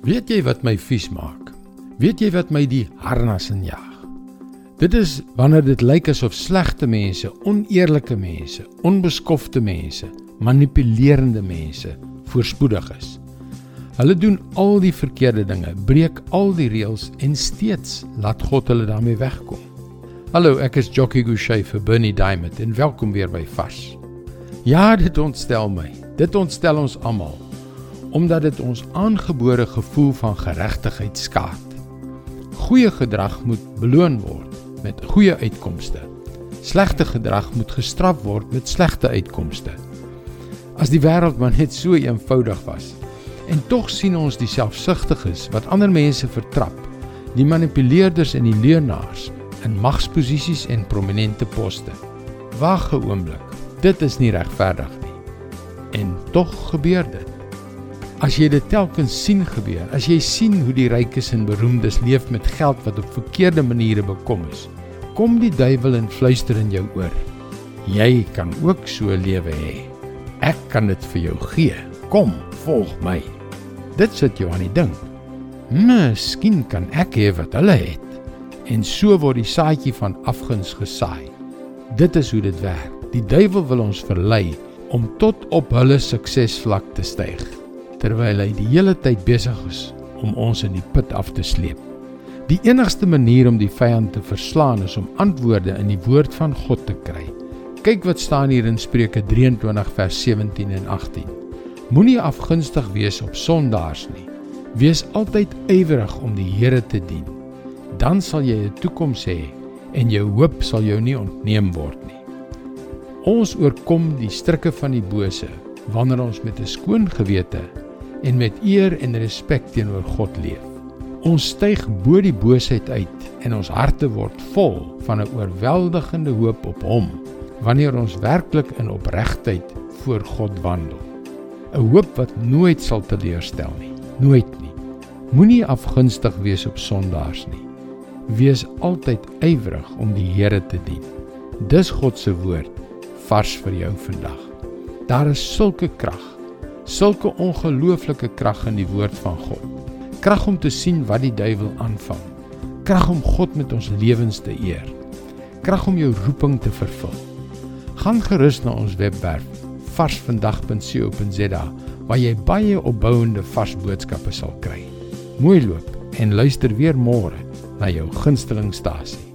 Weet jy wat my vies maak? Weet jy wat my die harnas injaag? Dit is wanneer dit lyk asof slegte mense, oneerlike mense, onbeskofte mense, manipulerende mense voorspoedig is. Hulle doen al die verkeerde dinge, breek al die reëls en steeds laat God hulle daarmee wegkom. Hallo, ek is Jockey Gouchee vir Bernie Diamond en welkom weer by Vars. Ja, dit ontstel my. Dit ontstel ons almal omdat dit ons aangebore gevoel van geregtigheid skaad. Goeie gedrag moet beloon word met goeie uitkomste. Slegte gedrag moet gestraf word met slegte uitkomste. As die wêreld maar net so eenvoudig was. En tog sien ons die selfsugtiges wat ander mense vertrap, die manipuleerders en die leuenaars in magsposisies en prominente poste. Wag 'n oomblik. Dit is nie regverdig nie. En tog gebeur dit. As jy dit telkens sien gebeur, as jy sien hoe die rykes en beroemdes leef met geld wat op verkeerde maniere bekom is, kom die duiwel en fluister in jou oor. Jy kan ook so lewe hê. Ek kan dit vir jou gee. Kom, volg my. Dit sit jou aan die ding. Miskien kan ek hê wat hulle het. En so word die saadjie van afguns gesaai. Dit is hoe dit werk. Die duiwel wil ons verlei om tot op hulle suksesvlak te styg terwyl hy die hele tyd besig is om ons in die put af te sleep. Die enigste manier om die vyand te verslaan is om antwoorde in die woord van God te kry. Kyk wat staan hier in Spreuke 23 vers 17 en 18. Moenie afgunstig wees op sondaars nie. Wees altyd ywerig om die Here te dien. Dan sal jy 'n toekoms hê en jou hoop sal jou nie ontneem word nie. Ons oorkom die strikke van die bose wanneer ons met 'n skoon gewete en met eer en respek teenoor God leef. Ons styg bo die boosheid uit en ons harte word vol van 'n oorweldigende hoop op Hom wanneer ons werklik in opregtheid voor God wandel. 'n Hoop wat nooit sal teleurstel nie, nooit nie. Moenie afgunstig wees op sondaars nie. Wees altyd ywerig om die Here te dien. Dis God se woord vars vir jou vandag. Daar is sulke krag sulke ongelooflike krag in die woord van God. Krag om te sien wat die duiwel aanvang. Krag om God met ons lewens te eer. Krag om jou roeping te vervul. Gaan gerus na ons webwerf varsvandag.co.za waar jy baie opbouende vars boodskappe sal kry. Mooi loop en luister weer môre na jou gunstelingstasie.